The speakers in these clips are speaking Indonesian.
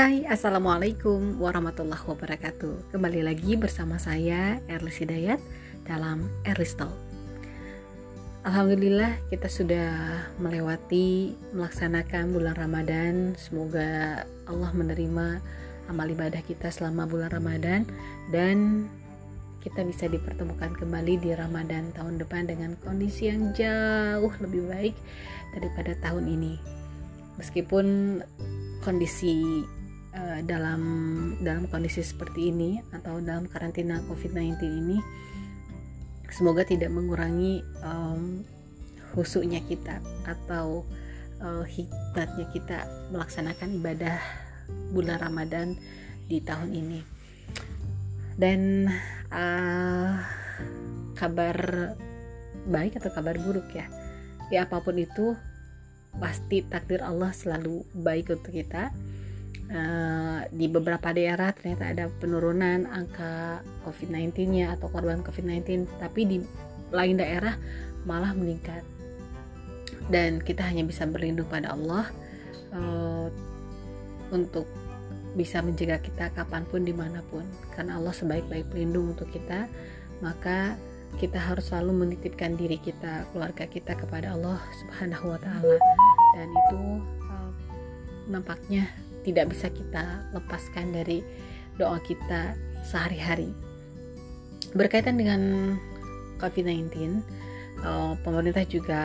Hai, Assalamualaikum warahmatullahi wabarakatuh. Kembali lagi bersama saya Erlis Hidayat dalam Erlis Alhamdulillah kita sudah melewati melaksanakan bulan Ramadan. Semoga Allah menerima amal ibadah kita selama bulan Ramadan. Dan kita bisa dipertemukan kembali di Ramadan tahun depan dengan kondisi yang jauh lebih baik daripada tahun ini. Meskipun kondisi uh, dalam dalam kondisi seperti ini atau dalam karantina COVID-19 ini semoga tidak mengurangi um, husuknya kita atau uh, hikmatnya kita melaksanakan ibadah bulan Ramadan di tahun ini. Dan uh, kabar baik atau kabar buruk ya ya apa pun itu pasti takdir Allah selalu baik untuk kita uh, di beberapa daerah ternyata ada penurunan angka COVID-19-nya atau korban COVID-19, tapi di lain daerah malah meningkat. Dan kita hanya bisa berlindung pada Allah uh, untuk bisa menjaga kita kapan pun di mana pun karena Allah sebaik-baik pelindung untuk kita maka kita harus selalu menitipkan diri kita keluarga kita kepada Allah Subhanahu wa taala dan itu uh, nampaknya tidak bisa kita lepaskan dari doa kita sehari-hari. Berkaitan dengan COVID-19, uh, pemerintah juga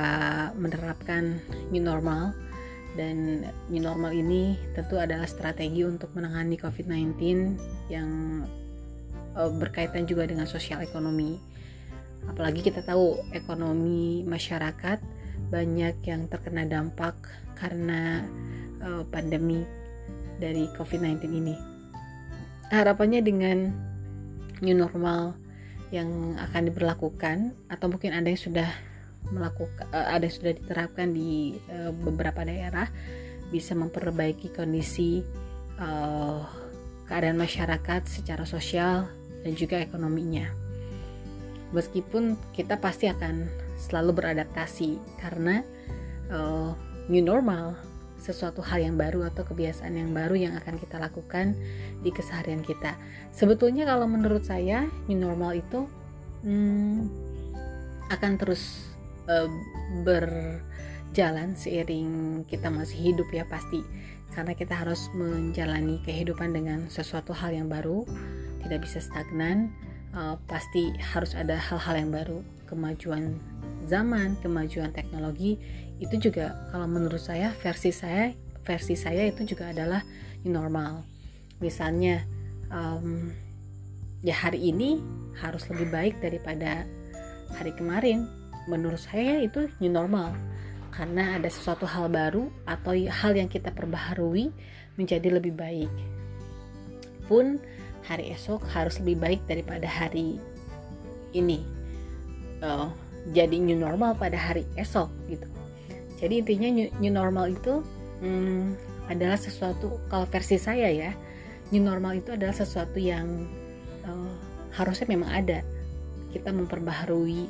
menerapkan new normal dan new normal ini tentu adalah strategi untuk menangani COVID-19 yang uh, berkaitan juga dengan sosial ekonomi. Apalagi kita tahu ekonomi masyarakat banyak yang terkena dampak karena uh, pandemi dari COVID-19 ini. Harapannya dengan new normal yang akan diberlakukan atau mungkin ada yang sudah melakukan eh, ada yang sudah diterapkan di uh, beberapa daerah bisa memperbaiki kondisi uh, keadaan masyarakat secara sosial dan juga ekonominya. Meskipun kita pasti akan selalu beradaptasi karena uh, new normal sesuatu hal yang baru atau kebiasaan yang baru yang akan kita lakukan di keseharian kita. Sebetulnya kalau menurut saya new normal itu hmm, akan terus uh, berjalan seiring kita masih hidup ya pasti karena kita harus menjalani kehidupan dengan sesuatu hal yang baru, tidak bisa stagnan, uh, pasti harus ada hal-hal yang baru, kemajuan zaman, kemajuan teknologi itu juga kalau menurut saya versi saya versi saya itu juga adalah normal. Misalnya um, ya hari ini harus lebih baik daripada hari kemarin. Menurut saya itu new normal karena ada sesuatu hal baru atau hal yang kita perbaharui menjadi lebih baik. Pun hari esok harus lebih baik daripada hari ini. Uh, jadi new normal pada hari esok gitu. Jadi intinya new, new normal itu hmm, adalah sesuatu kalau versi saya ya new normal itu adalah sesuatu yang uh, harusnya memang ada. Kita memperbaharui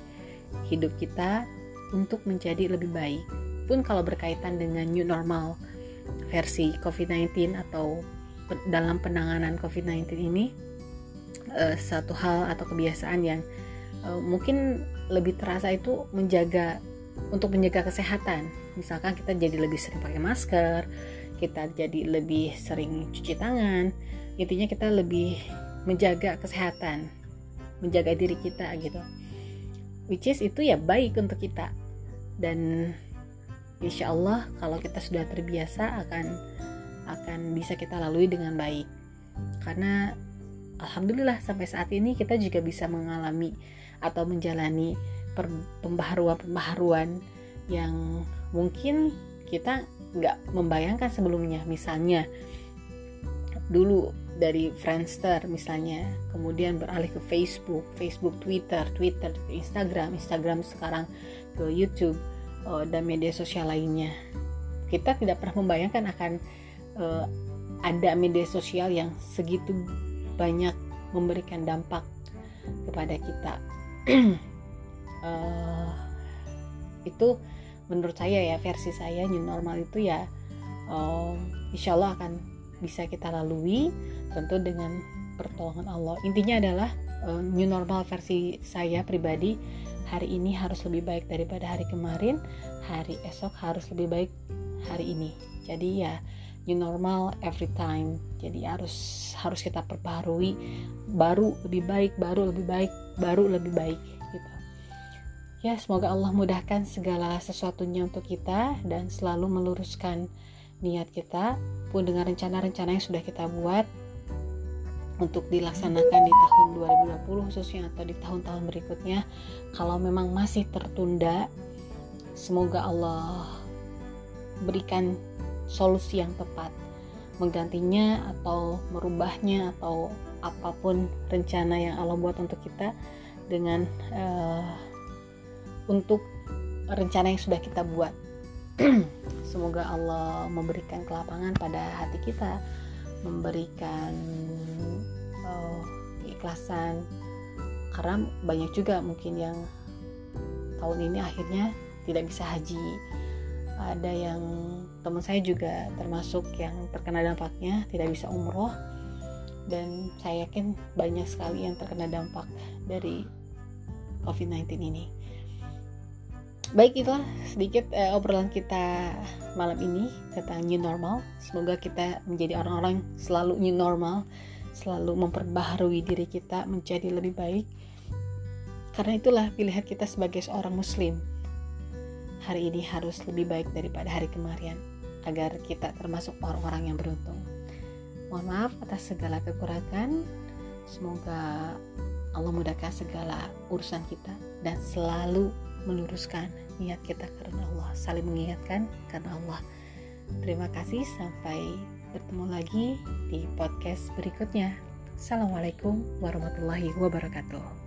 hidup kita untuk menjadi lebih baik. Pun kalau berkaitan dengan new normal versi COVID-19 atau dalam penanganan COVID-19 ini uh, satu hal atau kebiasaan yang uh, mungkin lebih terasa itu menjaga untuk menjaga kesehatan. Misalkan kita jadi lebih sering pakai masker, kita jadi lebih sering cuci tangan. Intinya kita lebih menjaga kesehatan, menjaga diri kita gitu. Which is itu ya baik untuk kita. Dan insya Allah kalau kita sudah terbiasa akan akan bisa kita lalui dengan baik. Karena alhamdulillah sampai saat ini kita juga bisa mengalami atau menjalani pembaharuan-pembaharuan yang mungkin kita nggak membayangkan sebelumnya. Misalnya dulu dari Friendster misalnya kemudian beralih ke Facebook Facebook Twitter Twitter Instagram Instagram sekarang ke YouTube uh, dan media sosial lainnya. Kita tidak pernah membayangkan akan uh, ada media sosial yang segitu banyak memberikan dampak kepada kita uh, itu menurut saya ya versi saya new normal itu ya uh, insya Allah akan bisa kita lalui tentu dengan pertolongan Allah. Intinya adalah uh, new normal versi saya pribadi hari ini harus lebih baik daripada hari kemarin hari esok harus lebih baik hari ini. Jadi ya new normal every time. Jadi harus harus kita perbaharui. Baru lebih baik baru lebih baik baru lebih baik gitu. Ya semoga Allah mudahkan segala sesuatunya untuk kita dan selalu meluruskan niat kita. Pun dengan rencana-rencana yang sudah kita buat untuk dilaksanakan di tahun 2020 khususnya atau di tahun-tahun berikutnya kalau memang masih tertunda semoga Allah berikan solusi yang tepat. Menggantinya atau merubahnya atau apa pun rencana yang Allah buat untuk kita dengan uh, untuk rencana yang sudah kita buat. Semoga Allah memberikan kelapangan pada hati kita memberikan uh, keikhlasan karena banyak juga mungkin yang tahun ini akhirnya tidak bisa haji ada yang teman saya juga termasuk yang terkena dampaknya tidak bisa umroh. Dan saya yakin banyak sekali yang terkena dampak dari COVID-19 ini. Baik itulah sedikit uh, obrolan kita malam ini tentang new normal. Semoga kita menjadi orang-orang selalu new normal selalu memperbaharui diri kita menjadi lebih baik. Karena itulah pilihan kita sebagai seorang muslim hari ini harus lebih baik daripada hari kemarin agar kita termasuk orang-orang yang beruntung. Mohon maaf atas segala kekurangan. Semoga Allah mudahkan segala urusan kita dan selalu meluruskan niat kita karena Allah saling mengingatkan karena Allah. Terima kasih sampai bertemu lagi di podcast berikutnya. Assalamualaikum warahmatullahi wabarakatuh